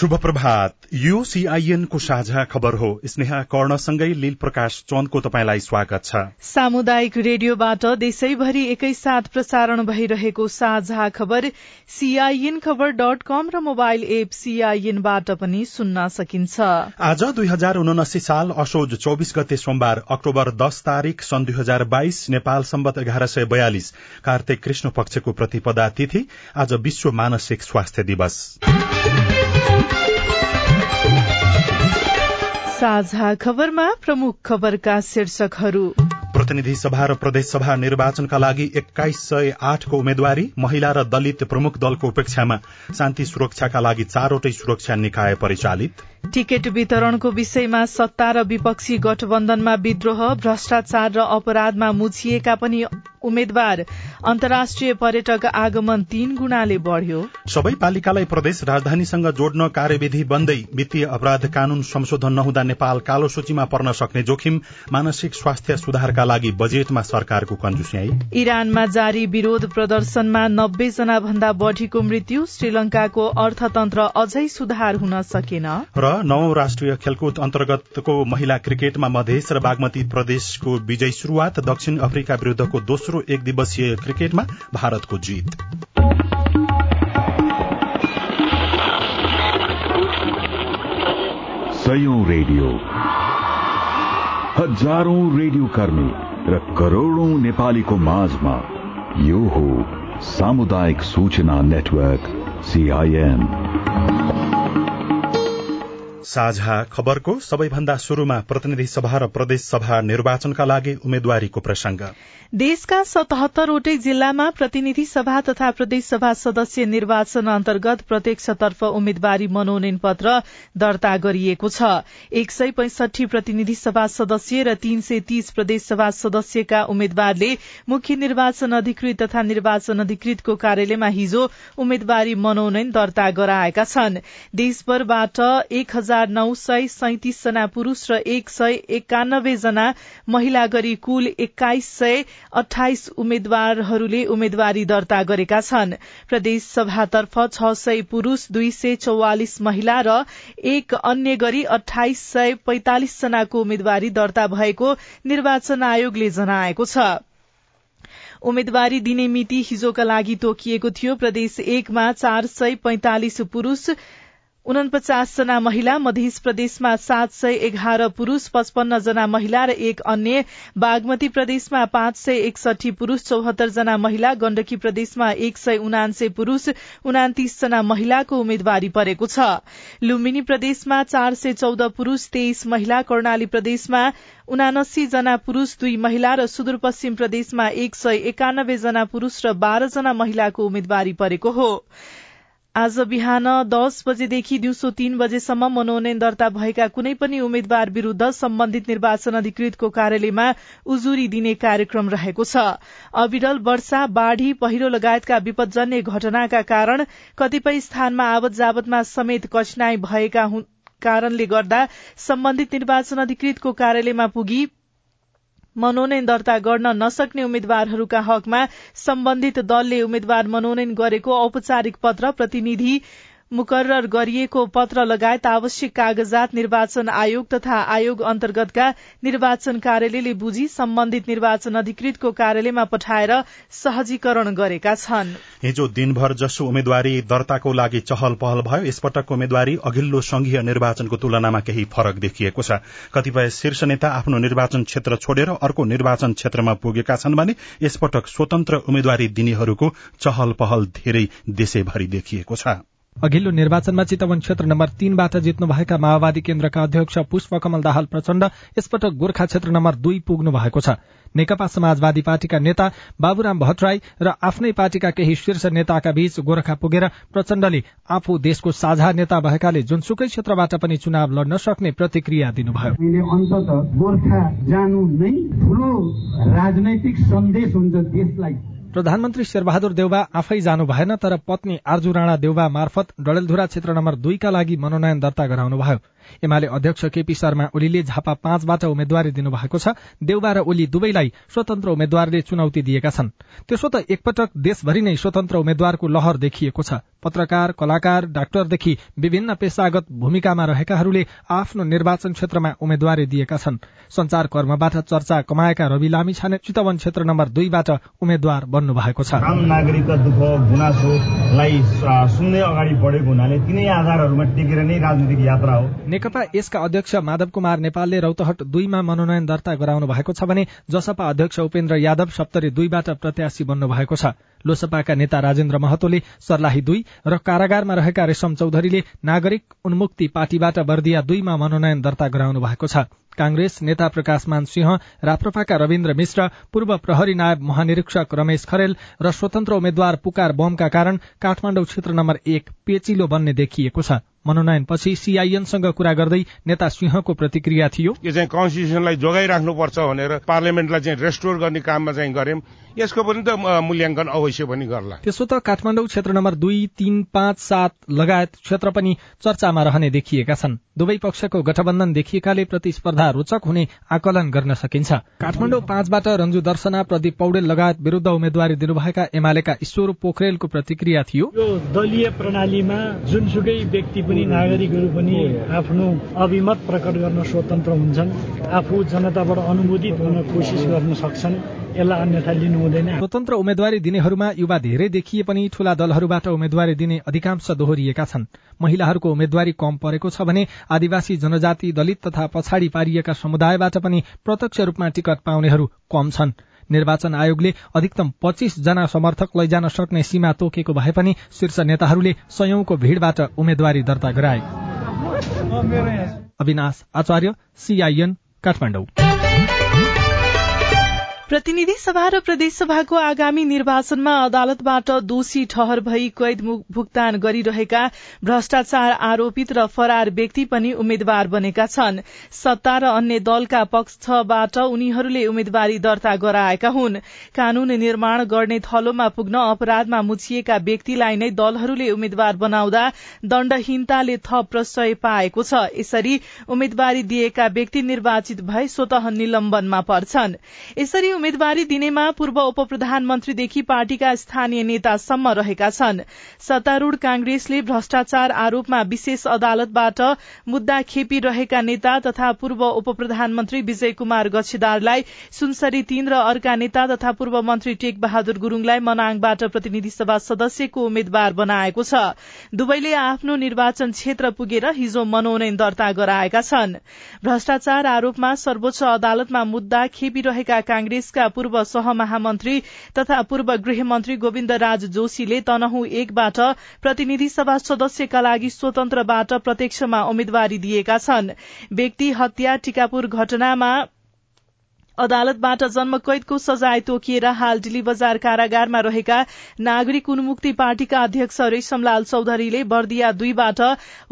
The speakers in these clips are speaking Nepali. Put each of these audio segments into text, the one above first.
शुभ प्रभात यो सीआईएन को साझा खबर हो। स्नेहा कर्णसँगै लील प्रकाश चन्दको तपाईँलाई स्वागत छ। सामुदायिक रेडियोबाट देशैभरि एकैसाथ प्रसारण भइरहेको साझा खबर सीआईएन खबर डट कम र मोबाइल एप सीआईएनबाट पनि सुन्न सकिन्छ। आज दुई हजार उनासी साल असोज चौबिस गते सोमबार अक्टोबर दस तारीक सन् दुई हजार बाइस नेपाल सम्बत एघार सय बयालिस कार्तिक कृष्ण पक्षको प्रतिपदा तिथि आज विश्व मानसिक स्वास्थ्य दिवस। साझा खबरमा प्रमुख खबरका शीर्षकहरू। प्रतिनिधि सभा र प्रदेश सभा निर्वाचनका लागि एक्काइस सय आठको उम्मेद्वारी महिला र दलित प्रमुख दलको उपेक्षामा शान्ति सुरक्षाका लागि चारवटै सुरक्षा निकाय परिचालित। टिकट वितरणको विषयमा सत्ता र विपक्षी गठबन्धनमा विद्रोह भ्रष्टाचार र अपराधमा मुछिएका पनि उम्मेद्वार। अन्तर्राष्ट्रिय पर्यटक आगमन तीन गुणाले बढ़्यो। सबै पालिकालाई प्रदेश राजधानीसँग जोड्न कार्यविधि बन्दै वित्तीय अपराध कानून संशोधन नहुँदा नेपाल कालो सूचीमा पर्न सक्ने जोखिम मानसिक स्वास्थ्य सुधारका लागि बजेटमा सरकारको कन्जुस्याई इरानमा जारी विरोध प्रदर्शनमा नब्बे जना भन्दा बढ़ीको मृत्यु श्रीलंकाको अर्थतन्त्र अझै सुधार हुन सकेन। र नौ राष्ट्रिय खेलकुद अन्तर्गतको महिला क्रिकेटमा मधेस र बागमती प्रदेशको विजय शुरूआत दक्षिण अफ्रिका विरूद्धको दोस्रो एक दिवसीय क्रिकेटमा भारतको जीत। रेडियो। हजारौं रेडियो कर्मी र करोड़ौं नेपालीको माझमा यो हो सामुदायिक सूचना नेटवर्क सीआईएन साझा खबरको सबैभन्दा शुरूमा प्रतिनिधि सभा र प्रदेश सभा निर्वाचनका लागि उम्मेद्वारीको प्रसंग देशका सतहत्तरवटै जिल्लामा प्रतिनिधि सभा तथा प्रदेश सभा सदस्य निर्वाचन अन्तर्गत प्रत्यक्षतर्फ उम्मेद्वारी मनोनयन पत्र दर्ता गरिएको छ। एक सय पैंसठी प्रतिनिधि सभा सदस्य र तीन सय तीस प्रदेश सभा सदस्यका उम्मेद्वारले मुख्य निर्वाचन अधिकृत तथा निर्वाचन अधिकृतको कार्यालयमा हिजो उम्मेद्वारी मनोनयन दर्ता गराएका छन्। देशभरबाट एक हजार नौ सय सैतिस जना पुरूष र एक सय एकानब्बे जना महिला गरी कुल एक्काइस सय अठाइस उम्मेद्वारहरूले उम्मेद्वारी दर्ता गरेका छन्। प्रदेश सभातर्फ छ सय पुरूष दुई सय चौवालिस महिला र एक अन्य गरी अठाइस सय पैंतालिस जनाको उम्मेद्वारी दर्ता भएको निर्वाचन आयोगले जनाएको छ। उम्मेद्वारी दिने मिति हिजोका लागि तोकिएको थियो। प्रदेश एकमा चार सय पैंतालिस पुरूष उनपचास जना महिला मध्य प्रदेशमा सात सय एघार पुरूष पचपन्न जना महिला र एक अन्य बागमती प्रदेशमा पाँच सय एकसठी पुरूष चौहत्तर जना महिला गण्डकी प्रदेशमा एक सय उनान्से पुरूष उनातिस जना महिलाको उम्मेद्वारी परेको छ। लुम्बिनी प्रदेशमा चार सय चौध पुरूष तेइस महिला कर्णाली प्रदेशमा उनासी जना पुरूष दुई महिला र सुदूरपश्चिम प्रदेशमा एक सय एकानब्बे जना पुरूष र बाह्र जना महिलाको उम्मेद्वारी परेको हो। आज बिहान दस बजेदेखि दिउँसो तीन बजेसम्म मनोनयन दर्ता भएका कुनै पनि उम्मेद्वार विरूद्ध सम्बन्धित निर्वाचन अधिकृतको कार्यालयमा उजुरी दिने कार्यक्रम रहेको छ। अविरल वर्षा बाढ़ी पहिरो लगायतका विपदजन्य घटनाका कारण कतिपय स्थानमा आवत जावतमा समेत कठिनाई भएका कारणले गर्दा सम्बन्धित निर्वाचन अधिकृतको कार्यालयमा पुगी मनोनयन दर्ता गर्न नसक्ने उम्मेद्वारहरूका हकमा सम्बन्धित दलले उम्मेद्वार मनोनयन गरेको औपचारिक पत्र प्रतिनिधि मुकर्र गरिएको पत्र लगायत आवश्यक कागजात निर्वाचन आयोग तथा आयोग अन्तर्गतका निर्वाचन कार्यालयले बुझी सम्बन्धित निर्वाचन अधिकृतको कार्यालयमा पठाएर सहजीकरण गरेका छन्। हिजो दिनभर जसो उम्मेद्वारी दर्ताको लागि चहल पहल भयो यसपटक उम्मेद्वारी अघिल्लो संघीय निर्वाचनको तुलनामा केही फरक देखिएको छ। कतिपय शीर्ष नेता आफ्नो निर्वाचन क्षेत्र छोडेर अर्को निर्वाचन क्षेत्रमा पुगेका छन् भने यसपटक स्वतन्त्र उम्मेद्वारी दिनेहरूको चहल पहल धेरै देशैभरि देखिएको छ। अघिल्लो निर्वाचनमा चितवन क्षेत्र नम्बर तीनबाट जित्नुभएका माओवादी केन्द्रका अध्यक्ष पुष्पकमल दाहाल प्रचण्ड यसपटक गोर्खा क्षेत्र नम्बर दुई पुग्नु भएको छ। नेकपा समाजवादी पार्टीका नेता बाबुराम भट्टराई र आफ्नै पार्टीका केही शीर्ष नेताका बीच गोर्खा पुगेर प्रचण्डले आफू देशको साझा नेता भएकाले जुनसुकै क्षेत्रबाट पनि चुनाव लड्न सक्ने प्रतिक्रिया दिनुभयो। गोर्खा जानु नै ठुलो राजनैतिक सन्देश हुन्छ देशलाई। प्रधानमन्त्री शेरबहादुर देउबा आफै जानु भएन तर पत्नी आर्जु राणा देउबा मार्फत डडेलधुरा क्षेत्र नम्बर दुईका लागि मनोनयन दर्ता गराउनुभयो। एमाले अध्यक्ष केपी शर्मा ओलीले झापा पाँचबाट उम्मेद्वारी दिनुभएको छ। देउबा र ओली दुवैलाई स्वतन्त्र उम्मेद्वारले चुनौती दिएका छन्। त्यसो त एकपटक देशभरि नै स्वतन्त्र उम्मेद्वारको लहर देखिएको छ। पत्रकार कलाकार डाक्टरदेखि विभिन्न पेसागत भूमिकामा रहेकाहरूले आफ्नो निर्वाचन क्षेत्रमा उम्मेद्वारी दिएका छन्। संचार कर्मबाट चर्चा कमाएका रवि लामी छाने चितवन क्षेत्र नम्बर दुईबाट उम्मेद्वार बन्नु भएको छ। आम नागरिकका दुःख गुनासोलाई सुन्दै अगाडि बढेको हुनाले तिनै आधारहरूमा टेकेर नै राजनीतिक यात्रा हो। नेकपा यसका अध्यक्ष माधव कुमार नेपालले रौतहट दुईमा मनोनयन दर्ता गराउनु भएको छ भने जसपा अध्यक्ष उपेन्द्र यादव सप्तरी दुईबाट प्रत्याशी बन्नु भएको छ। लोसपाका नेता राजेन्द्र महतोले सर्लाही दुई र कारागारमा रहेका रेशम चौधरीले नागरिक उन्मुक्ति पार्टीबाट बर्दिया दुईमा मनोनयन दर्ता गराउनु भएको छ। कांग्रेस नेता प्रकाशमान सिंह राप्रपाका रविन्द्र मिश्र पूर्व प्रहरी नायब महानिरीक्षक रमेश खरेल र स्वतन्त्र उम्मेद्वार पुकार बमका कारण काठमाडौँ क्षेत्र नम्बर एक पेचिलो बन्ने देखिएको छ। मनोनयनपछि सीआईएनसँग कुरा गर्दै नेता सिंहको प्रतिक्रिया थियो। यो चाहिँ कन्स्टिट्युसनलाई जोगाइराख्नुपर्छ भनेर पार्लियामेन्टलाई चाहिँ रेस्टोर गर्ने काममा चाहिँ गर्यौं यसको पनि त मूल्याङ्कन अवश्य पनि गर्ला। त्यसो त काठमाडौँ क्षेत्र नम्बर दुई तीन पाँच सात लगायत क्षेत्र पनि चर्चामा रहने देखिएका छन्। दुवै पक्षको गठबन्धन देखिएकाले प्रतिस्पर्धा रोचक हुने आकलन गर्न सकिन्छ। काठमाडौँ पाँचबाट रञ्जु दर्शना प्रदीप पौडेल लगायत विरूद्ध उम्मेद्वारी दिनुभएका एमालेका ईश्वर पोखरेलको प्रतिक्रिया थियो। यो दलीय प्रणालीमा जुनसुकै व्यक्ति पनि नागरिकहरू पनि आफ्नो अभिमत प्रकट गर्न स्वतन्त्र हुन्छन्। आफू जनताबाट अनुमोदित हुन कोसिस गर्न सक्छन्। यसलाई अन्यथा लिनु हुँदैन। स्वतन्त्र उम्मेद्वारी दिनेहरूमा युवा धेरै देखिए पनि ठूला दलहरूबाट उम्मेद्वारी दिने अधिकांश दोहोरिएका छन्। महिलाहरूको उम्मेद्वारी कम परेको छ भने आदिवासी जनजाति दलित तथा पछाडि पारिएका समुदायबाट पनि प्रत्यक्ष रूपमा टिकट पाउनेहरू कम छन्। निर्वाचन आयोगले अधिकतम पच्चीस जना समर्थक लैजान सक्ने सीमा तोकेको भए पनि शीर्ष नेताहरूले संयौंको भीड़बाट उम्मेद्वारी दर्ता गराए। अविनाश आचार्य सीआईएन काठमाडौँ। प्रतिनिधि सभा र प्रदेशसभाको आगामी निर्वाचनमा अदालतबाट दोषी ठहर भई कैद भुक्तान गरिरहेका भ्रष्टाचार आरोपित र फरार व्यक्ति पनि उम्मेद्वार बनेका छन्। सत्ता र अन्य दलका पक्षबाट उनीहरूले उम्मेद्वारी दर्ता गराएका हुन्। कानून निर्माण गर्ने थलोमा पुग्न अपराधमा मुछिएका व्यक्तिलाई नै दलहरूले उम्मेद्वार बनाउँदा दण्डहीनताले थप प्रश्रय पाएको छ। यसरी उम्मेद्वारी दिएका व्यक्ति निर्वाचित भए स्वत निलम्बनमा पर्छन्। यसरी उम्मेद्वारी दिनेमा पूर्व उप प्रधानमन्त्रीदेखि पार्टीका स्थानीय नेतासम्म रहेका छन्। सत्तारूढ़ कांग्रेसले भ्रष्टाचार आरोपमा विशेष अदालतबाट मुद्दा खेपिरहेका नेता तथा पूर्व उप प्रधानमन्त्री विजय कुमार गच्छेदारलाई सुनसरी तीन र अर्का नेता तथा पूर्व मन्त्री टेक बहादुर गुरूङलाई मनाङबाट प्रतिनिधि सभा सदस्यको उम्मेद्वार बनाएको छ। दुवैले आफ्नो निर्वाचन क्षेत्र पुगेर हिजो मनोनयन दर्ता गराएका छन्। भ्रष्टाचार आरोपमा सर्वोच्च अदालतमा मुद्दा खेपिरहेका कांग्रेस कांग्रेसका पूर्व सहमहामन्त्री तथा पूर्व गृहमन्त्री गोविन्द राज जोशीले तनहु एकबाट प्रतिनिधि सभा सदस्यका लागि स्वतन्त्रबाट प्रत्यक्षमा उम्मेद्वारी दिएका छन्। व्यक्ति हत्या टिकापुर घटनामा अदालतबाट जन्म कैदको सजाय तोकिएर हाल डिली बजार कारागारमा रहेका नागरिक उन्मुक्ति पार्टीका अध्यक्ष रेशमलाल चौधरीले बर्दिया दुईबाट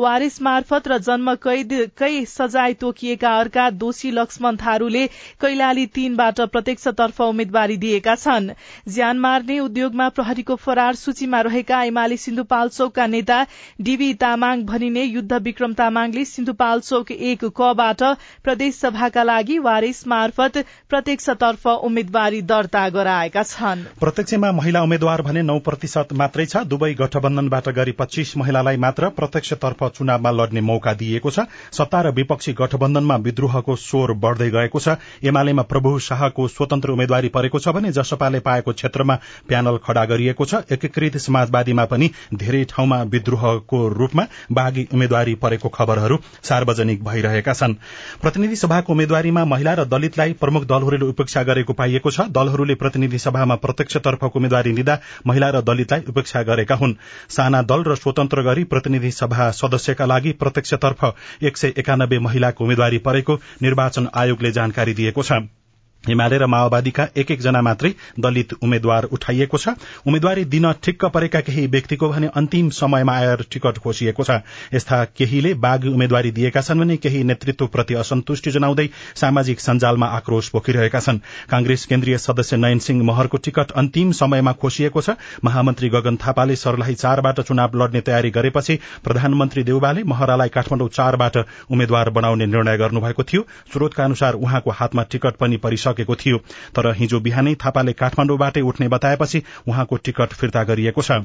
वारिस मार्फत र जन्म कैदकै सजाय तोकिएका अर्का दोषी लक्ष्मण थारूले कैलाली तीनबाट प्रत्यक्षतर्फ उम्मेद्वारी दिएका छन्। ज्यान मार्ने उद्योगमा प्रहरीको फरार सूचीमा रहेका एमाले सिन्धुपाल्चोकका नेता डीबी तामाङ भनिने युद्ध विक्रम तामाङले सिन्धुपाल्चोक एक कबाट प्रदेश सभाका लागि वारिस मार्फत प्रत्यक्षतर्फ उम्मेद्वारी दर्ता गराएका छन्। प्रत्यक्षमा महिला उम्मेद्वार भने नौ प्रतिशत मात्रै छ। दुवै गठबन्धनबाट गरी पच्चीस महिलालाई मात्र प्रत्यक्षतर्फ चुनावमा लड्ने मौका दिइएको छ। सत्ता र विपक्षी गठबन्धनमा विद्रोहको स्वर बढ़दै गएको छ। एमालेमा प्रभु शाहको स्वतन्त्र उम्मेद्वारी परेको छ भने जसपाले पाएको क्षेत्रमा प्यानल खड़ा गरिएको छ। एकीकृत समाजवादीमा पनि धेरै ठाउँमा विद्रोहको रूपमा बाघी उम्मेद्वारी परेको खबरहरू सार्वजनिक भइरहेका छन्। प्रतिनिधि सभाको उम्मेद्वारीमा महिला र दलितलाई प्रमुख दलहरूले उपेक्षा गरेको पाइएको छ। दलहरूले प्रतिनिधि सभामा प्रत्यक्षतर्फको उम्मेद्वारी लिँदा महिला र दलितलाई उपेक्षा गरेका हुन्। साना दल र स्वतन्त्र गरी प्रतिनिधि सभा सदस्यका लागि प्रत्यक्षतर्फ एक सय एकानब्बे महिलाको उम्मेद्वारी परेको निर्वाचन आयोगले जानकारी दिएको छ। एमाले र माओवादीका एक एकजना मात्रै दलित उम्मेद्वार उठाइएको छ। उम्मेद्वारी दिन ठिक्क परेका केही व्यक्तिको भने अन्तिम समयमा आएर टिकट खोसिएको छ। यस्ता केहीले बाघ उम्मेद्वारी दिएका छन् भने केही नेतृत्वप्रति असन्तुष्टि जनाउँदै सामाजिक सञ्जालमा आक्रोश पोखिरहेका छन्। कांग्रेस केन्द्रीय सदस्य नयन सिंह महरको टिकट अन्तिम समयमा खोसिएको छ। महामन्त्री गगन थापाले सर्लाही चारबाट चुनाव लड्ने तयारी गरेपछि प्रधानमन्त्री देउबाले महरालाई काठमाडौँ चारबाट उम्मेद्वार बनाउने निर्णय गर्नुभएको थियो। स्रोतका अनुसार उहाँको हातमा टिकट पनि परिसक्यो सकेको थियो। तर हिजो बिहानै थापाले काठमाडौँबाटै उठ्ने बताएपछि उहाँको टिकट फिर्ता गरिएको छ।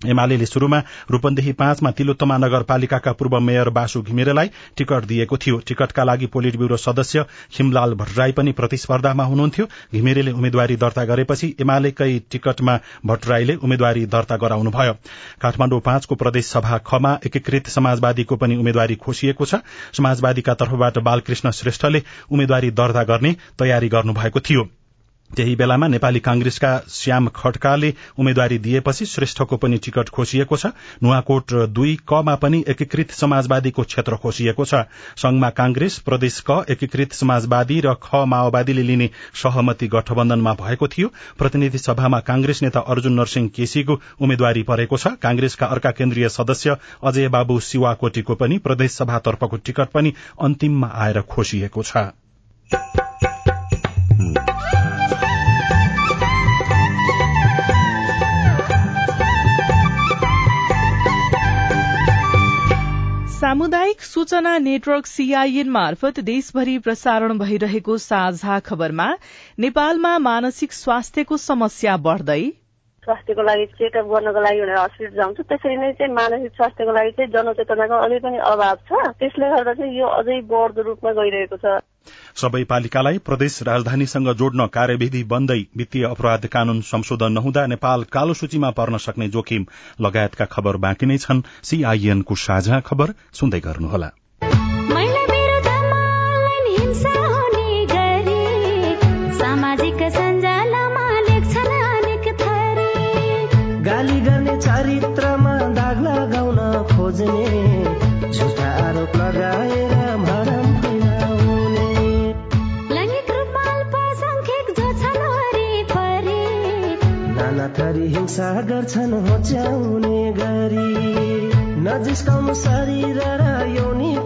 एमाले शुरूमा रूपन्देही पाँचमा तिलोत्तमा नगरपालिकाका पूर्व मेयर बासु घिमिरेलाई टिकट दिएको थियो। टिकटका लागि पोलिट ब्यूरो सदस्य खिमलाल भट्टराई पनि प्रतिस्पर्धामा हुनुहुन्थ्यो। घिमिरेले उम्मेद्वारी दर्ता गरेपछि एमालेकै टिकटमा भट्टराईले उम्मेद्वारी दर्ता गराउनुभयो। काठमाडौँ पाँचको प्रदेश सभा खमा एकीकृत समाजवादीको पनि उम्मेद्वारी खोसिएको छ। समाजवादीका तर्फबाट बालकृष्ण श्रेष्ठले उम्मेद्वारी दर्ता गर्ने तयारी गर्नुभएको थियो। त्यही बेलामा नेपाली कांग्रेसका श्याम खड्काले उम्मेद्वारी दिएपछि श्रेष्ठको पनि टिकट खोसिएको छ। नुवाकोट दुई कमा पनि एकीकृत समाजवादीको क्षेत्र खोसिएको छ। संघमा कांग्रेस प्रदेश क एकीकृत समाजवादी र ख माओवादीले लिने सहमति गठबन्धनमा भएको थियो। प्रतिनिधि सभामा कांग्रेस नेता अर्जुन नरसिंह केसीको उम्मेद्वारी परेको छ। कांग्रेसका अर्का केन्द्रीय सदस्य अजय बाबु सिवाकोटीको पनि प्रदेश सभातर्फको टिकट पनि अन्तिममा आएर खोसिएको छ। सामुदायिक सूचना नेटवर्क सीआईएन मार्फत देशभरि प्रसारण भइरहेको साझा खबरमा नेपालमा मानसिक स्वास्थ्यको समस्या बढ़दै स्वास्थ्यको लागि चेकअप गर्नको लागि भनेर हस्पिटल जाउँछ। त्यसरी नै चाहिँ मानसिक स्वास्थ्यको लागि चाहिँ जनचेतनाको अझै पनि अभाव छ। त्यसले गर्दा चाहिँ यो अझै बढ्दो रूपमा गइरहेको छ। सबै पालिकालाई प्रदेश राजधानीसँग जोड्न कार्यविधि बन्दै वित्तीय अपराध कानून संशोधन नहुँदा नेपाल कालो सूचीमा पर्न सक्ने जोखिम लगायतका खबर बाँकी नै छन्। सीआईएनको साझा खबर सुन्दै गर्नुहोला। हिंसा गर्छन् होच्याउने गरी। नजिस्काउनु शरीर र यौनिकतालाई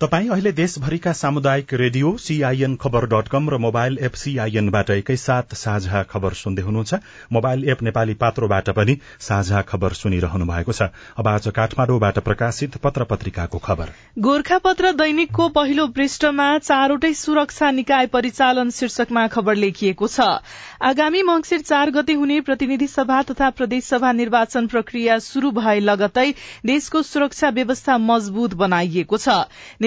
तपाई अहिले देशभरिका सामुदायिक रेडियो सीआईएन खबर डट कम र मोबाइल एप सीआईएनबाट एकैसाथ साझा खबर सुन्दै हुनुहुन्छ। मोबाइल एप नेपाली पात्रोबाट पनि साझा खबर सुनिरहनु भएको छ। अब आज काठमाडौँबाट प्रकाशित पत्र पत्रिकाको खबर। गोर्खा पत्र दैनिकको पहिलो पृष्ठमा चारवटै सुरक्षा निकाय परिचालन शीर्षकमा खबर लेखिएको छ। आगामी मंगिर चार गते हुने प्रतिनिधि सभा तथा प्रदेश सभा निर्वाचन प्रक्रिया शुरू भए लगतै देशको सुरक्षा व्यवस्था मजबूत बनाइएको छ।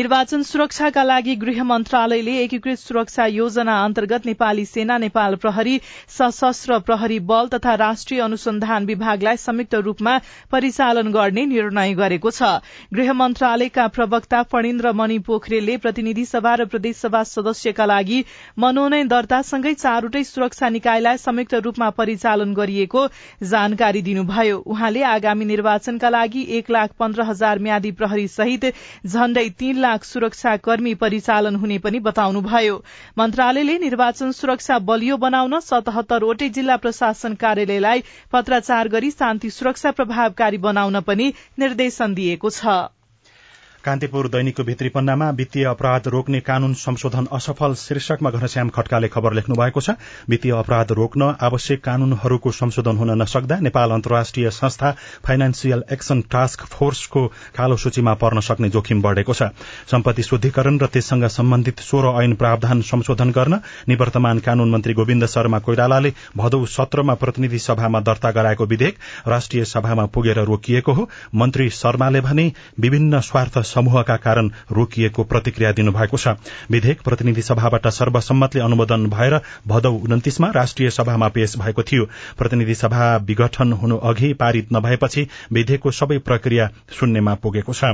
निर्वाचन सुरक्षाका लागि गृह मन्त्रालयले एकीकृत सुरक्षा योजना अन्तर्गत नेपाली सेना नेपाल प्रहरी सशस्त्र प्रहरी बल तथा राष्ट्रिय अनुसन्धान विभागलाई संयुक्त रूपमा परिचालन गर्ने निर्णय गरेको छ। गृह मन्त्रालयका प्रवक्ता फणिन्द्र मणि पोखरेलले प्रतिनिधि सभा र प्रदेश सभा सदस्यका लागि मनोनयन दर्तासँगै चारवटै सुरक्षा निकायलाई संयुक्त रूपमा परिचालन गरिएको जानकारी दिनुभयो। उहाँले आगामी निर्वाचनका लागि एक लाख पन्ध्र हजार म्यादी प्रहरी सहित झण्डै तीन लाख सुरक्षा कर्मी परिचालन हुने पनि बताउनुभयो। मन्त्रालयले निर्वाचन सुरक्षा बलियो बनाउन सतहत्तरवटै जिल्ला प्रशासन कार्यालयलाई पत्राचार गरी शान्ति सुरक्षा प्रभावकारी बनाउन पनि निर्देशन दिएको छ। कान्तिपुर दैनिकको भित्री पन्नामा वित्तीय अपराध रोक्ने कानून संशोधन असफल शीर्षकमा घनश्याम खड्काले खबर लेख्नु भएको छ। वित्तीय अपराध रोक्न आवश्यक कानूनहरूको संशोधन हुन नसक्दा नेपाल अन्तर्राष्ट्रिय संस्था फाइनेन्सियल एक्सन टास्क फोर्सको कालो सूचीमा पर्न सक्ने जोखिम बढ़ेको छ। सम्पत्ति शुद्धिकरण र त्यससँग सम्बन्धित सोह्र ऐन प्रावधान संशोधन गर्न निवर्तमान कानून मन्त्री गोविन्द शर्मा कोइरालाले भदौ सत्रमा प्रतिनिधि सभामा दर्ता गराएको विधेयक राष्ट्रिय सभामा पुगेर रोकिएको हो। मन्त्री शर्माले भने विभिन्न स्वार्थ समूहका कारण रोकिएको प्रतिक्रिया दिनुभएको छ। विधेयक प्रतिनिधि सभाबाट सर्वसम्मतले अनुमोदन भएर भदौ उन्तिसमा राष्ट्रिय सभामा पेश भएको थियो। प्रतिनिधि सभा विघटन हुनु अघि पारित नभएपछि विधेयकको सबै प्रक्रिया शून्यमा पुगेको छ।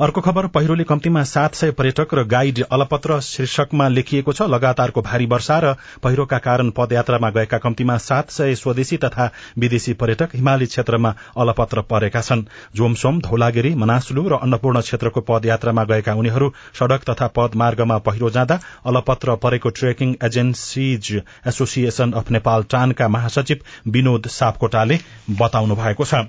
अर्को खबर पहिरोले कम्तीमा सात सय पर्यटक र गाइड अलपत्र शीर्षकमा लेखिएको छ लगातारको भारी वर्षा र पहिरोका कारण पदयात्रामा गएका कम्तीमा सात सय स्वदेशी तथा विदेशी पर्यटक हिमाली क्षेत्रमा अलपत्र परेका छन्। जोमसोम धौलागिरी मनासलु र अन्नपूर्ण क्षेत्रको पदयात्रामा गएका उनीहरू सड़क तथा पदमार्गमा पहिरो जाँदा अलपत्र परेको trekking agencies association of Nepal टानका महासचिव विनोद सापकोटाले बताउनु भएको छ।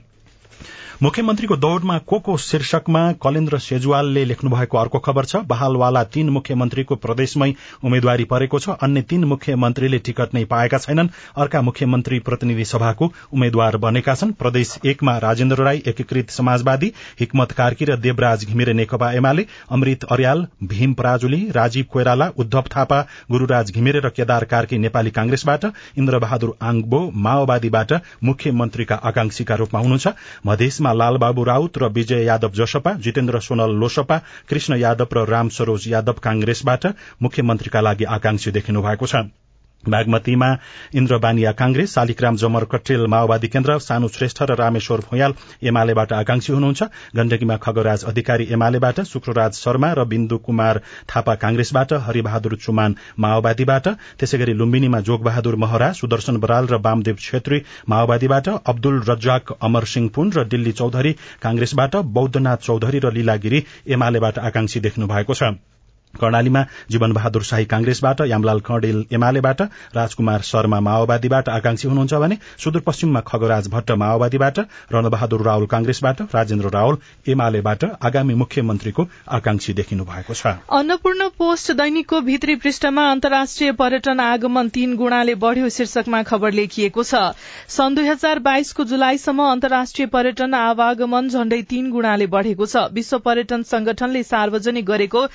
मुख्यमन्त्रीको दौड़मा को को शीर्षकमा कलेन्द्र सेजुवालले लेख्नु भएको अर्को खबर छ। बहालवाला तीन मुख्यमन्त्रीको प्रदेशमै उम्मेद्वारी परेको छ। अन्य तीन मुख्यमन्त्रीले टिकट नै पाएका छैनन्। अर्का मुख्यमन्त्री प्रतिनिधि सभाको उम्मेद्वार बनेका छन्। प्रदेश एकमा राजेन्द्र राई एकीकृत समाजवादी हिक्मत कार्की र देवराज घिमिरे नेकपा एमाले अमृत अर्याल भीम पराजुली राजीव कोइराला उद्धव थापा गुरूराज घिमिरे र केदार कार्की नेपाली कांग्रेसबाट इन्द्रबहादुर आङबो माओवादीबाट मुख्यमन्त्रीका आकांक्षीका रूपमा हुनुहुन्छ। मधेसमा लालबाबु राउत र विजय यादव जसपा जितेन्द्र सोनल लोसपा कृष्ण यादव र राम सरोज यादव कांग्रेसबाट मुख्यमन्त्रीका लागि आकांक्षी देखिनु भएको छ। बागमतीमा इन्द्रबानिया कांग्रेस शालिग्राम जमर कटेल माओवादी केन्द्र सानु श्रेष्ठ र रामेश्वर भुयाल एमालेबाट आकांक्षी हुनुहुन्छ। गण्डकीमा खगराज अधिकारी एमालेबाट शुक्रराज शर्मा र बिन्दु कुमार थापा कांग्रेसबाट हरिबहादुर चुमान माओवादीबाट त्यसै गरी लुम्बिनीमा जोगबहादुर महरा सुदर्शन बराल र वामदेव छेत्री माओवादीबाट अब्दुल रज्जाक अमर सिंह पुन र दिल्ली चौधरी कांग्रेसबाट बौद्धनाथ चौधरी र लीलागिरी एमालेबाट आकांक्षी देख्नु भएको छ। कर्णालीमा जीवन बहादुर शाही कांग्रेसबाट यामलाल कणेल एमालेबाट राजकुमार शर्मा माओवादीबाट आकांक्षी हुनुहुन्छ भने सुदूरपश्चिममा खगराज भट्ट माओवादीबाट रणबहादुर रावल कांग्रेसबाट राजेन्द्र रावल एमालेबाट आगामी मुख्यमन्त्रीको आकांक्षी देखिनु भएको छ। अन्नपूर्ण पोस्ट दैनिकको भित्री पृष्ठमा अन्तर्राष्ट्रिय पर्यटन आगमन तीन गुणाले बढ़्यो शीर्षकमा खबर लेखिएको छ। सन् दुई हजार बाइसको जुलाईसम्म अन्तर्राष्ट्रिय पर्यटन आवागमन झण्डै तीन गुणाले बढ़ेको छ। विश्व पर्यटन संगठनले सार्वजनिक गरेको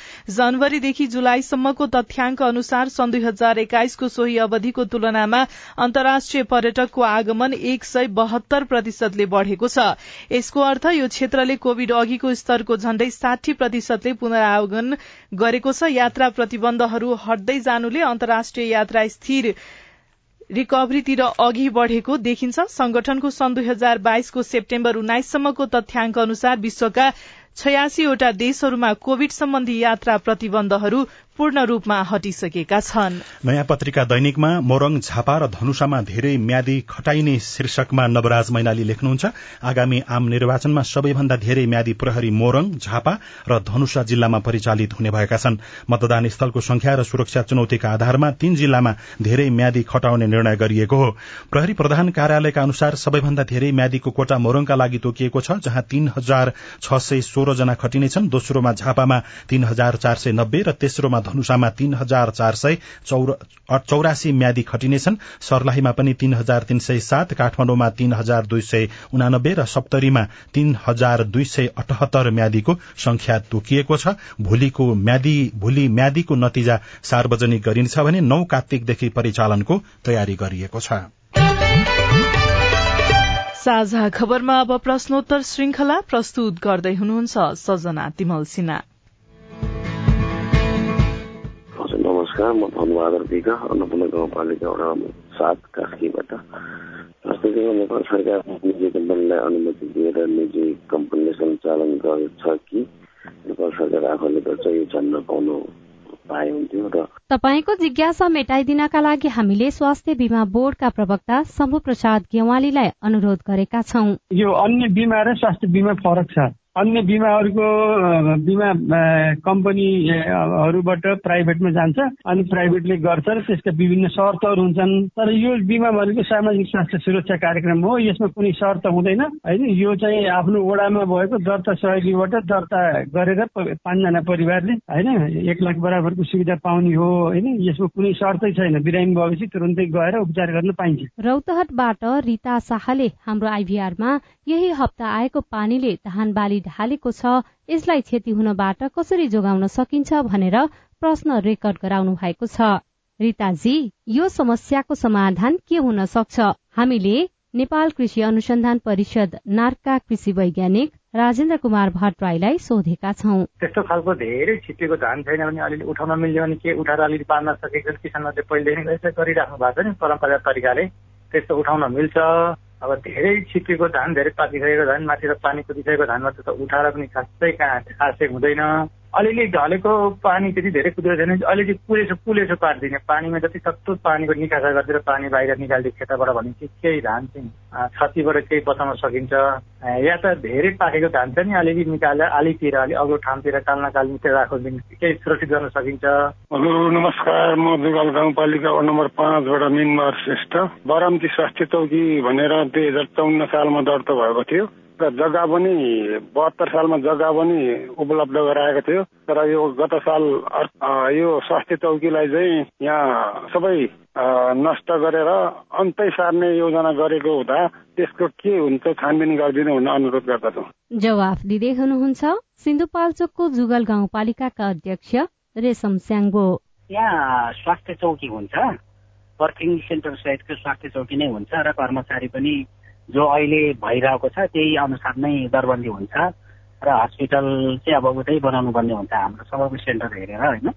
जनवरीदेखि जुलाईसम्मको तथ्याङ्क अनुसार सन् दुई हजार एक्काइसको सोही अवधिको तुलनामा अन्तर्राष्ट्रिय पर्यटकको आगमन एक सय बहत्तर प्रतिशतले बढ़ेको छ। यसको अर्थ यो क्षेत्रले कोविड अघिको स्तरको झण्डै साठी प्रतिशतले पुनरावगमन गरेको छ। यात्रा प्रतिबन्धहरू हट्दै जानुले अन्तर्राष्ट्रिय यात्रा स्थिर रिकभरीतिर अघि बढ़ेको देखिन्छ। संगठनको सन् दुई हजार बाइसको सेप्टेम्बर उन्नाइससम्मको तथ्याङ्क अनुसार विश्वका छयासीवटा देशहरूमा कोविड सम्बन्धी यात्रा प्रतिबन्धहरू पूर्ण रूपमा हटिसकेका छन्। नयाँ पत्रिका दैनिकमा मोरङ झापा र धनुषामा धेरै म्यादी खटाइने शीर्षकमा नवराज मैनाली लेख्नुहुन्छ। आगामी आम निर्वाचनमा सबैभन्दा धेरै म्यादी प्रहरी मोरङ झापा र धनुषा जिल्लामा परिचालित हुने भएका छन्। मतदान स्थलको संख्या र सुरक्षा चुनौतीका आधारमा तीन जिल्लामा धेरै म्यादी खटाउने निर्णय गरिएको हो। प्रहरी प्रधान कार्यालयका अनुसार सबैभन्दा धेरै म्यादीको कोटा मोरङका लागि तोकिएको छ जहाँ तीन हजार छ सय सोह्र जना खटिनेछन् दोस्रोमा झापामा तीन हजार चार सय नब्बे र तेस्रोमा धनुषामा तीन हजार चार सय चौरासी म्यादी खटिनेछन् सर्लाहीमा पनि तीन हजार तीन सय सात काठमाडौँमा तीन हजार दुई सय उनानब्बे र सप्तरीमा तीन हजार दुई सय अठहत्तर म्यादीको संख्या तोकिएको छ। भोलिको म्यादी भोलि म्यादीको नतिजा सार्वजनिक गरिनेछ भने नौ कार्तिकदेखि परिचालनको तयारी गरिएको छ। साझा खबरमा अब प्रश्नोत्तर श्रृंखला प्रस्तुत गर्दै हुनुहुन्छ सजना तिमल सिन्हा। नमस्कार। म धनबहादुर विक अन्नपूर्ण गाउँपालिका वडा सात कास्कीबाट। जस्तै नेपाल सरकार निजी कम्पनीलाई अनुमति दिएर निजी कम्पनीले सञ्चालन गर्छ कि? नेपाल सरकार आफूले गर्छ यो जान्न पाउनु पाए हुन्थ्यो र तपाईँको जिज्ञासा मेटाइदिनका लागि हामीले स्वास्थ्य बिमा बोर्डका प्रवक्ता शम्भु प्रसाद गेवालीलाई अनुरोध गरेका छौं। यो अन्य बिमा र स्वास्थ्य बिमा फरक छ। अन्य बिमाहरूको बिमा कम्पनीहरूबाट प्राइभेटमा जान्छ अनि प्राइभेटले गर्छ र त्यसका विभिन्न शर्तहरू हुन्छन्। तर यो बिमा भनेको सामाजिक स्वास्थ्य सुरक्षा कार्यक्रम हो यसमा कुनै शर्त हुँदैन। होइन यो चाहिँ आफ्नो वडामा भएको दर्ता सहयोगीबाट दर्ता गरेर पाँचजना परिवारले होइन एक लाख बराबरको सुविधा पाउने हो होइन यसमा कुनै शर्तै छैन। बिरामी भएपछि तुरन्तै गएर उपचार गर्न पाइन्छ। रौतहटबाट रिता शाहले हाम्रो आइभीआरमा यही हप्ता आएको पानीले धान बाली ढालेको छ। यसलाई क्षति हुनबाट कसरी जोगाउन सकिन्छ भनेर प्रश्न रेकर्ड गराउनु भएको छ। रिताजी यो समस्याको समाधान के हुन सक्छ? हामीले नेपाल कृषि अनुसन्धान परिषद नार्का कृषि वैज्ञानिक राजेन्द्र कुमार भट्टराईलाई सोधेका छौं। त्यस्तो खालको धेरै छिटेको धान छैन भने अलिअलि उठाउन मिल्यो भने के उठाएर अलिअलि पार्न सकेको किसानहरूले पहिलेदेखि गरिराख्नु भएको छ नि परम्परागत तरिकाले। त्यस्तो उठाउन मिल्छ। अब धेरै छिटेको धान धेरै पाकिसकेको धान माथिबाट पानी कुदिसकेको धानमा त उठाएर पनि खासै कहाँ खासै हुँदैन। अलिअलि ढलेको पानी त्यति धेरै कुदेको छैन अलिअलि कुलेसो कुलेसो पारिदिने। पानीमा जति सक्दो पानीको निकासा गरिदिएर पानी बाहिर निकालिदियो खेतबाट भने चाहिँ केही धान चाहिँ क्षतिबाट केही बचाउन सकिन्छ। या त धेरै पाकेको धान चाहिँ नि अलिअलि निकालेर आलीतिर अलिक अग्लो ठाउँतिर कालना कालीतिर राख्यो भने केही सुरक्षित गर्न सकिन्छ। हजुर नमस्कार। म दुगाल गाउँपालिका वार्ड नम्बर पाँचबाट मिनबहार श्रेष्ठ। बारामती स्वास्थ्य चौकी भनेर दुई हजार चौन्न सालमा दर्ता भएको थियो। र जग्गा पनि बहत्तर सालमा जग्गा पनि उपलब्ध गराएको थियो। तर यो गत साल यो स्वास्थ्य चौकीलाई चाहिँ यहाँ सबै नष्ट गरेर अन्तै सार्ने योजना गरेको हुँदा त्यसको के हुन्छ छानबिन गरिदिनु हुन अनुरोध गर्दछु। जवाफ दिँदै हुनुहुन्छ सिन्धुपाल्चोकको जुगल गाउँपालिकाका अध्यक्ष रेशम स्याङ्बो यहाँ स्वास्थ्य चौकी हुन्छ। बर्थिङ सेन्टर सहितको स्वास्थ्य चौकी नै हुन्छ र कर्मचारी पनि जो अहिले भइरहेको छ त्यही अनुसार नै दरबन्दी हुन्छ र हस्पिटल चाहिँ अब उतै बनाउनु पर्ने हुन्छ हाम्रो सबैको सेन्टर हेरेर होइन?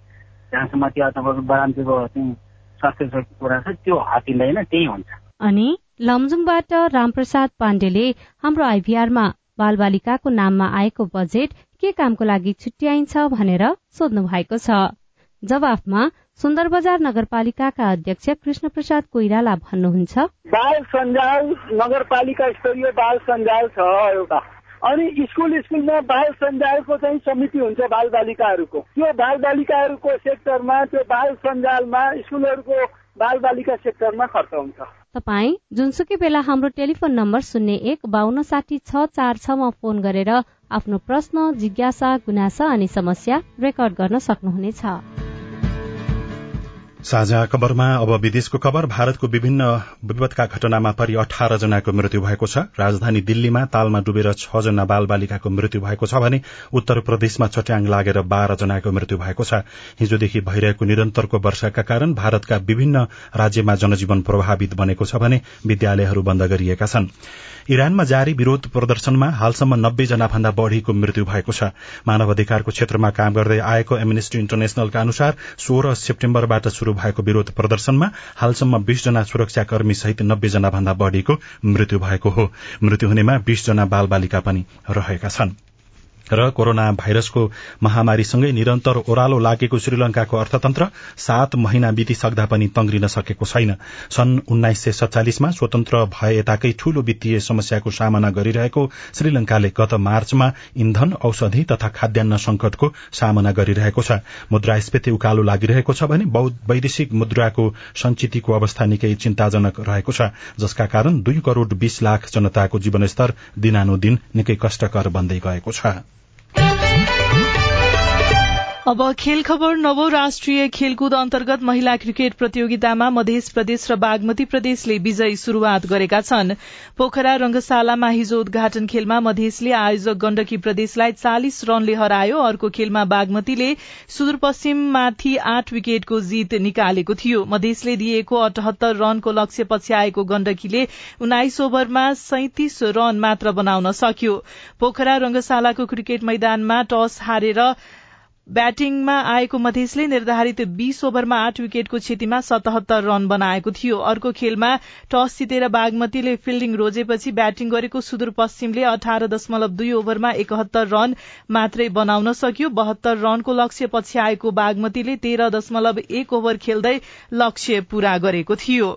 जहाँसम्म त्यो तपाईँको बरामतीको चाहिँ स्वास्थ्य कुरा छ त्यो हटिँदैन त्यही हुन्छ। अनि लमजुङबाट रामप्रसाद पाण्डेले हाम्रो आइभीआरमा बालबालिकाको नाममा आएको बजेट के कामको लागि छुट्याइन्छ भनेर सोध्नु भएको छ। जवाफमा सुन्दर बजार नगरपालिकाका अध्यक्ष कृष्ण प्रसाद कोइराला भन्नुहुन्छ। बाल सञ्जाल नगरपालिका स्तरीय बाल सञ्जाल छ एउटा। अनि स्कुल स्कुलमा बाल सञ्जालको चाहिँ समिति हुन्छ बाल बालिकाहरूको त्यो बाल बालिकाहरूको सेक्टरमा त्यो बाल सञ्जालमा स्कुलहरूको बाल बालिका सेक्टरमा खर्च हुन्छ। तपाई जुनसुकै बेला हाम्रो टेलिफोन नम्बर शून्य एक बान्न साठी छ चार छमा फोन गरेर आफ्नो प्रश्न जिज्ञासा गुनासा अनि समस्या रेकर्ड गर्न सक्नुहुनेछ। साझा खबरमा अब विदेशको खबर भारतको विभिन्न विपदका घटनामा परि अठार जनाको मृत्यु भएको छ। राजधानी दिल्लीमा तालमा डुबेर छ जना बाल बालिकाको मृत्यु भएको छ भने उत्तर प्रदेशमा चट्याङ लागेर बाह्र जनाको मृत्यु भएको छ। हिजोदेखि भइरहेको निरन्तरको वर्षाका कारण भारतका विभिन्न राज्यमा जनजीवन प्रभावित बनेको छ भने विद्यालयहरू बन्द गरिएका छन्। इरानमा जारी विरोध प्रदर्शनमा हालसम्म नब्बे जना भन्दा बढ़ीको मृत्यु भएको छ। मानव अधिकारको क्षेत्रमा काम गर्दै आएको एमनेस्टी इन्टरनेशनलका अनुसार सोह्र सेप्टेम्बरबाट शुरू भएको विरोध प्रदर्शनमा हालसम्म बीस जना सुरक्षाकर्मी सहित नब्बे जना भन्दा बढ़ीको मृत्यु भएको हो। मृत्यु हुनेमा बीस जना बाल बालिका पनि रहेका छन्। र कोरोना भाइरसको महामारीसँगै निरन्तर ओह्रालो लागेको श्रीलंकाको अर्थतन्त्र सात महिना बितिसक्दा पनि तंग्रिन सकेको छैन। सन् उन्नाइस सय सत्तालिसमा स्वतन्त्र भए यताकै ठूलो वित्तीय समस्याको सामना गरिरहेको श्रीलंकाले गत मार्चमा इन्धन औषधि तथा खाद्यान्न संकटको सामना गरिरहेको छ। मुद्रास्फीति उकालो लागिरहेको छ भने वैदेशिक मुद्राको संचितिको अवस्था निकै चिन्ताजनक रहेको छ जसका कारण दुई करोड़ बीस लाख जनताको जीवनस्तर दिनानुदिन निकै कष्टकर बन्दै गएको छ। अब खेल खबर नवौं राष्ट्रिय खेलकुद अन्तर्गत महिला क्रिकेट प्रतियोगितामा मध्य प्रदेश र बागमती प्रदेशले विजयी शुरूआत गरेका छन्। पोखरा रंगशालामा हिजो उद्घाटन खेलमा मधेसले आयोजक गण्डकी प्रदेशलाई चालिस रनले हरायो। अर्को खेलमा बागमतीले सुदूरपश्चिममाथि आठ विकेटको जीत निकालेको थियो। मधेसले दिएको अठहत्तर रनको लक्ष्य पछ्याएको गण्डकीले उन्नाइस ओभरमा सैतिस रन मात्र बनाउन सक्यो। पोखरा रंगशालाको क्रिकेट मैदानमा टस हारेर ब्याटिङमा आएको मधेसले निर्धारित बीस ओभरमा आठ विकेटको क्षतिमा सतहत्तर रन बनाएको थियो। अर्को खेलमा टस जितेर बागमतीले फिल्डिङ रोजेपछि ब्याटिङ गरेको सुदूरपश्चिमले अठार दशमलव दुई ओभरमा एकहत्तर रन मात्रै बनाउन सक्यो। बहत्तर रनको लक्ष्य पछ्याएको बागमतीले तेह्र दशमलव एक ओभर खेल्दै लक्ष्य पूरा गरेको थियो।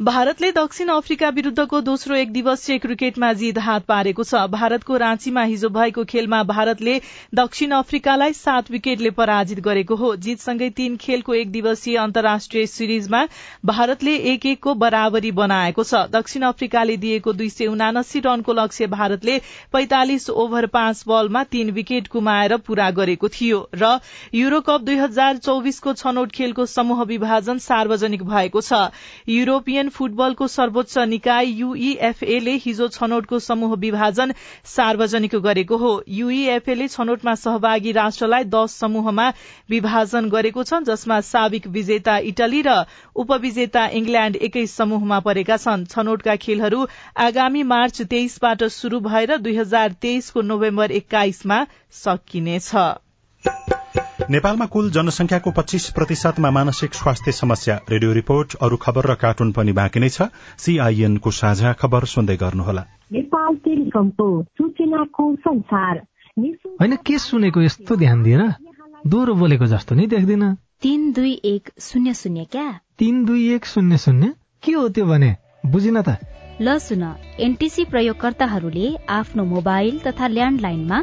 भारतले दक्षिण अफ्रिका विरूद्धको दोस्रो एक दिवसीय क्रिकेटमा जित हात पारेको छ। भारतको राँचीमा हिजो भएको खेलमा भारतले दक्षिण अफ्रिकालाई सात विकेटले पराजित गरेको हो। जितसँगै तीन खेलको एक दिवसीय अन्तर्राष्ट्रिय सिरिजमा भारतले एक एकको बराबरी बनाएको छ। दक्षिण अफ्रिकाले दिएको दुई सय उनासी रनको लक्ष्य भारतले पैंतालिस ओभर पाँच बलमा तीन विकेट गुमाएर पूरा गरेको थियो र युरोकप दुई हजार चौविसको छनौट खेलको समूह विभाजन सार्वजनिक भएको छ। युरोपियन फुटबलको सर्वोच्च निकाय यूईएफए ले हिजो छनौटको समूह विभाजन सार्वजनिक गरेको हो। यूईएफए ले छनौटमा सहभागी राष्ट्रलाई दश समूहमा विभाजन गरेको छ जसमा साविक विजेता इटली र उपविजेता इंग्ल्याण्ड एकै समूहमा परेका छन्। छनौटका खेलहरू आगामी मार्च तेइसबाट शुरू भएर दुई हजार तेइसको नोभेम्बर एक्काइसमा सकिनेछ। नेपालमा कुल जनसंख्याको पच्चीस प्रतिशतमा मानसिक स्वास्थ्य समस्या। रेडियो रिपोर्ट अरू खबर र कार्टुन पनि बाँकी नै छ। सीआईएनको साझा खबर सुन्दै गर्नुहोला। नेपाल टेलिकमको सूचनाको संसार। होइन के सुनेको यस्तो ध्यान दिएर दोहोरो बोलेको जस्तो नि देख्दिन। तीन दुई एक शून्य शून्य क्या? तीन दुई एक शून्य शून्य? के हो त्यो भने? बुझिन त। ल सुन एनटिसी प्रयोगकर्ताहरूले आफ्नो मोबाइल तथा ल्यान्डलाइनमा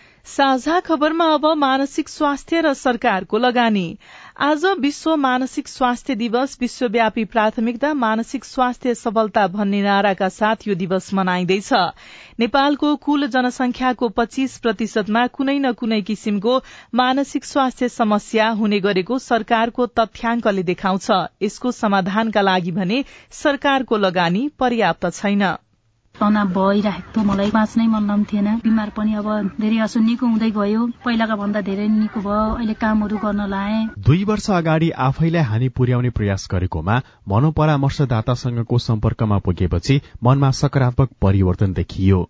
साझा खबरमा अब मानसिक स्वास्थ्य र सरकारको लगानी। आज विश्व मानसिक स्वास्थ्य दिवस विश्वव्यापी प्राथमिकता मानसिक स्वास्थ्य सफलता भन्ने नाराका साथ यो दिवस मनाइँदैछ। नेपालको कुल जनसंख्याको पच्चीस प्रतिशतमा कुनै न कुनै किसिमको मानसिक स्वास्थ्य समस्या हुने गरेको सरकारको तथ्याङ्कले देखाउँछ। यसको समाधानका लागि भने सरकारको लगानी पर्याप्त छैन। तनाव भइरहेको थियो। मलाई बाँच्नै मन लाग्थेन बिमार पनि अब धेरै असो निको हुँदै गयो। पहिलाका भन्दा धेरै निको भयो। अहिले कामहरू गर्न लाए। दुई वर्ष अगाडि आफैलाई हानि पुर्याउने प्रयास गरेकोमा मनोपरामर्शदातासँगको सम्पर्कमा पुगेपछि मनमा सकारात्मक परिवर्तन देखियो।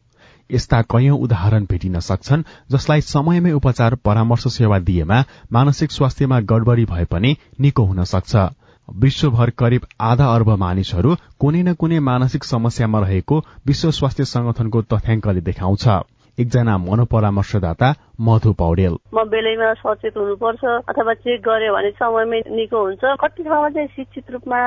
यस्ता कैयौं उदाहरण भेटिन सक्छन् जसलाई समयमै उपचार परामर्श सेवा दिएमा मानसिक स्वास्थ्यमा गडबडी भए पनि निको हुन सक्छ। विश्वभर करिब आधा अर्ब मानिसहरू कुनै न कुनै मानसिक समस्यामा रहेको विश्व स्वास्थ्य संगठनको तथ्याङ्कले देखाउँछ। एकजना मनोपरामर्शदाता मधु पौडेल। म बेलैमा सचेत हुनुपर्छ अथवा चेक गर्यो भने समयमै निको हुन्छ। कति ठाउँमा चाहिँ शिक्षित रूपमा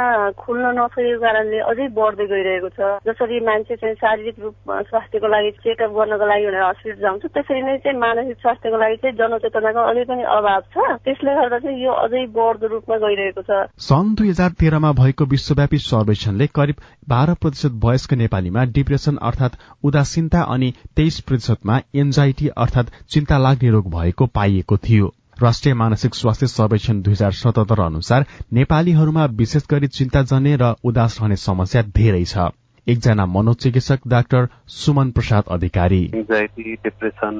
खुल्न नसकेको कारणले अझै बढ्दै गइरहेको छ। जसरी मान्छे चाहिँ शारीरिक रूप स्वास्थ्यको लागि चेकअप गर्नको लागि भनेर हस्पिटल जान्छ त्यसरी नै चाहिँ मानसिक स्वास्थ्यको लागि चाहिँ जनचेतनाको अझै पनि अभाव छ। त्यसले गर्दा चाहिँ यो अझै बढ्दो रूपमा गइरहेको छ। सन् दुई हजार तेह्रमा भएको विश्वव्यापी सर्वेक्षणले करिब बाह्र प्रतिशत वयस्क नेपालीमा डिप्रेसन अर्थात उदासीनता अनि तेइस प्रतिशतमा एन्जाइटी अर्थात चिन्ता लाग्ने रोग भएको पाइएको थियो। राष्ट्रिय मानसिक स्वास्थ्य सर्वेक्षण दुई हजार सतहत्तर अनुसार नेपालीहरूमा विशेष गरी चिन्ताजन्य र उदास रहने समस्या धेरै छ। एकजना मनोचिकित्सक doctor Suman Prasad Adhikari. Anxiety depression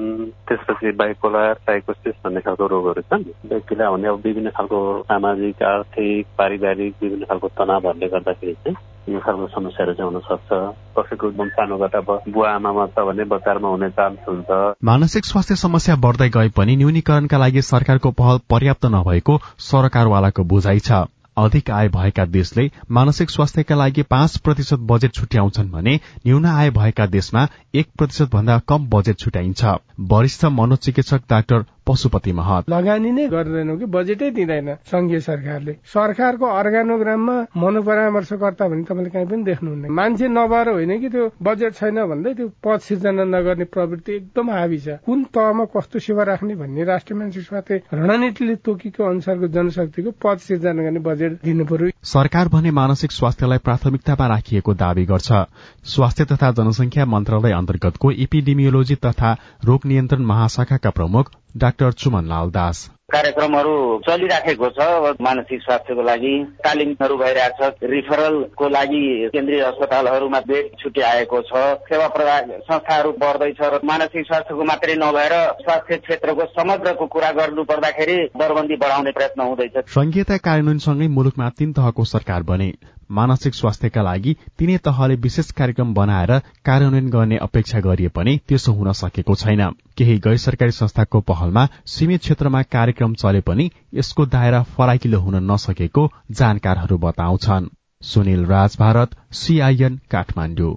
त्यसपछि बाइपोलर साइकोसिस भन्ने खालको रोगहरू छन्। व्यक्तिलाई हुने अब विभिन्न खालको सामाजिक आर्थिक पारिवारिक विभिन्न खालको तनावहरूले गर्दाखेरि चाहिँ यो खालको समस्याहरू चाहिँ सक्छ। कसैको एकदम सानोबाट बुवा आमामा छ भने बच्चामा हुने चान्स हुन्छ। मानसिक स्वास्थ्य समस्या बढ्दै गए पनि न्यूनीकरणका लागि सरकारको पहल पर्याप्त नभएको सरकारवालाको बुझाइ छ। अधिक आय भएका देशले मानसिक स्वास्थ्यका लागि पाँच प्रतिशत बजेट छुट्याउँछन् भने न्यून आय भएका देशमा एक प्रतिशत भन्दा कम बजेट छुट्याइन्छ। वरिष्ठ मनोचिकित्सक डाक्टर पशुपति महत लगानी नै गर्दैनौ कि बजेटै दिँदैन संघीय सरकारले। सरकारको अर्गानोग्राममा मनोपरामर्शकर्ता भने तपाईँले कहीँ पनि देख्नुहुन्न। मान्छे नभएर होइन कि त्यो बजेट छैन भन्दै त्यो पद सिर्जना नगर्ने प्रवृत्ति एकदम हावी छ। कुन तहमा कस्तो सेवा राख्ने भन्ने राष्ट्रिय मानसिक स्वास्थ्य रणनीतिले तोकेको अनुसारको जनशक्तिको पद सिर्जना गर्ने बजेट दिनु पर्यो। सरकार भने मानसिक स्वास्थ्यलाई प्राथमिकतामा राखिएको दावी गर्छ। स्वास्थ्य तथा जनसंख्या मन्त्रालय अन्तर्गतको इपिडेमियोलोजी तथा रोग नियन्त्रण महाशाखाका प्रमुख डाक्टर चुमन लाल दास। कार्यक्रमहरू चलिराखेको छ मानसिक स्वास्थ्यको लागि तालिमहरू भइरहेको छ रिफरलको लागि केन्द्रीय अस्पतालहरूमा बेड छुट्याएको छ सेवा प्रदान संस्थाहरू बढ्दैछ र मानसिक स्वास्थ्यको मात्रै नभएर स्वास्थ्य क्षेत्रको समग्रको कुरा गर्नु पर्दाखेरि दरबन्दी बढाउने प्रयत्न हुँदैछ। संघीयता कार्यान्वयनसँगै मुलुकमा तीन तहको सरकार बने। मानसिक स्वास्थ्यका लागि तीनै तहले विशेष कार्यक्रम बनाएर कार्यान्वयन गर्ने अपेक्षा गरिए पनि त्यसो हुन सकेको छैन। केही गैर सरकारी संस्थाको पहलमा सीमित क्षेत्रमा कार्यक्रम चले पनि यसको दायरा फराकिलो हुन नसकेको जानकारहरू बताउँछन्। सुनिल राज भारत सीआईएन काठमाडौँ।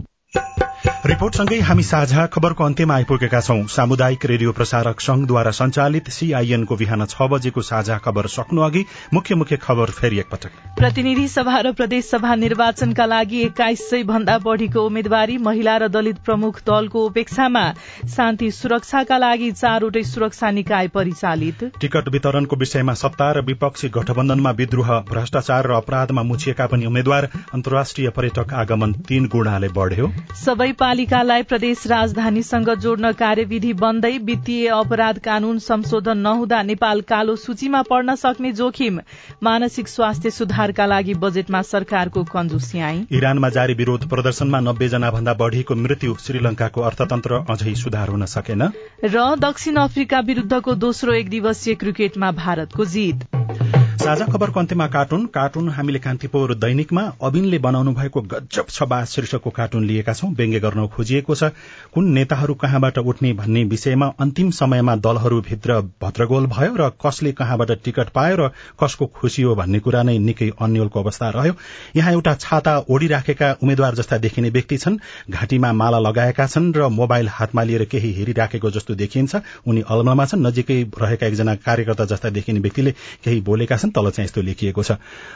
रिपोर्टसँगै हामी साझा खबरको अन्त्यमा आइपुगेका छौं। सामुदायिक रेडियो प्रसारक संघद्वारा संचालित सीआईएनको बिहान छ बजेको साझा खबर सक्नु अघि मुख्य मुख्य खबर फेरि एकपटक प्रतिनिधि सभा र प्रदेश सभा निर्वाचनका लागि एक्काइस सय भन्दा बढ़ीको उम्मेद्वारी महिला र दलित प्रमुख दलको उपेक्षामा शान्ति सुरक्षाका लागि चारवटै सुरक्षा निकाय परिचालित। टिकट वितरणको विषयमा सत्ता र विपक्षी गठबन्धनमा विद्रोह भ्रष्टाचार र अपराधमा मुछिएका पनि उम्मेद्वार अन्तर्राष्ट्रिय पर्यटक आगमन तीन गुणाले बढ़्यो। सबै पालिकालाई प्रदेश राजधानीसँग जोड्न कार्यविधि बन्दै वित्तीय अपराध कानून संशोधन नहुँदा नेपाल कालो सूचीमा पर्न सक्ने जोखिम मानसिक स्वास्थ्य सुधारका लागि बजेटमा सरकारको कंजुस्याई इरानमा जारी विरोध प्रदर्शनमा नब्बे जना भन्दा बढ़ीको मृत्यु श्रीलंकाको अर्थतन्त्र अझै सुधार हुन सकेन। र दक्षिण अफ्रिका विरूद्धको दोस्रो एक दिवसीय क्रिकेटमा भारतको जीत। साझा खबरको अन्त्यमा कार्टुन कार्टुन हामीले कान्तिपुर दैनिकमा अबिनले बनाउनु भएको गजब छ बास शीर्षकको कार्टुन लिएका छौं व्यङ्ग्य गर्न खोजिएको छ। कुन नेताहरू कहाँबाट उठ्ने भन्ने विषयमा अन्तिम समयमा दलहरूभित्र भद्रगोल भयो र कसले कहाँबाट टिकट पायो र कसको खुशी हो भन्ने कुरा नै निकै अन्यलको अवस्था रह्यो। यहाँ एउटा छाता ओढिराखेका उम्मेद्वार जस्ता देखिने व्यक्ति छन्। घाँटीमा माला लगाएका छन् र मोबाइल हातमा लिएर केही हेरिराखेको जस्तो देखिन्छ। उनी अलमलमा छन्। नजिकै रहेका एकजना कार्यकर्ता जस्ता देखिने व्यक्तिले केही बोलेका छन्। तल चाहिँ यस्तो लेखिएको छ।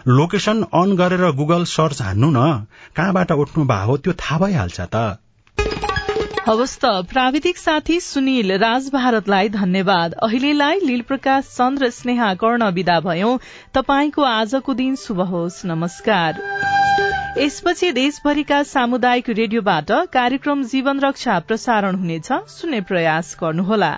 लोकेशन अन गरेर गुगल सर्च हान्नु न। कहाँबाट उठ्नु भएको हो त्यो थाहा भइहाल्छ त। हवस् प्राविधिक साथी सुनिल राज भारतलाई धन्यवाद। अहिलेलाई लील प्रकाश चन्द्र स्नेहा कर्ण विदा भयौं। तपाईँको आजको दिन शुभ होस् नमस्कार। यसपछि देशभरिका सामुदायिक रेडियोबाट कार्यक्रम जीवन रक्षा प्रसारण हुनेछ। सुन्ने प्रयास गर्नुहोला।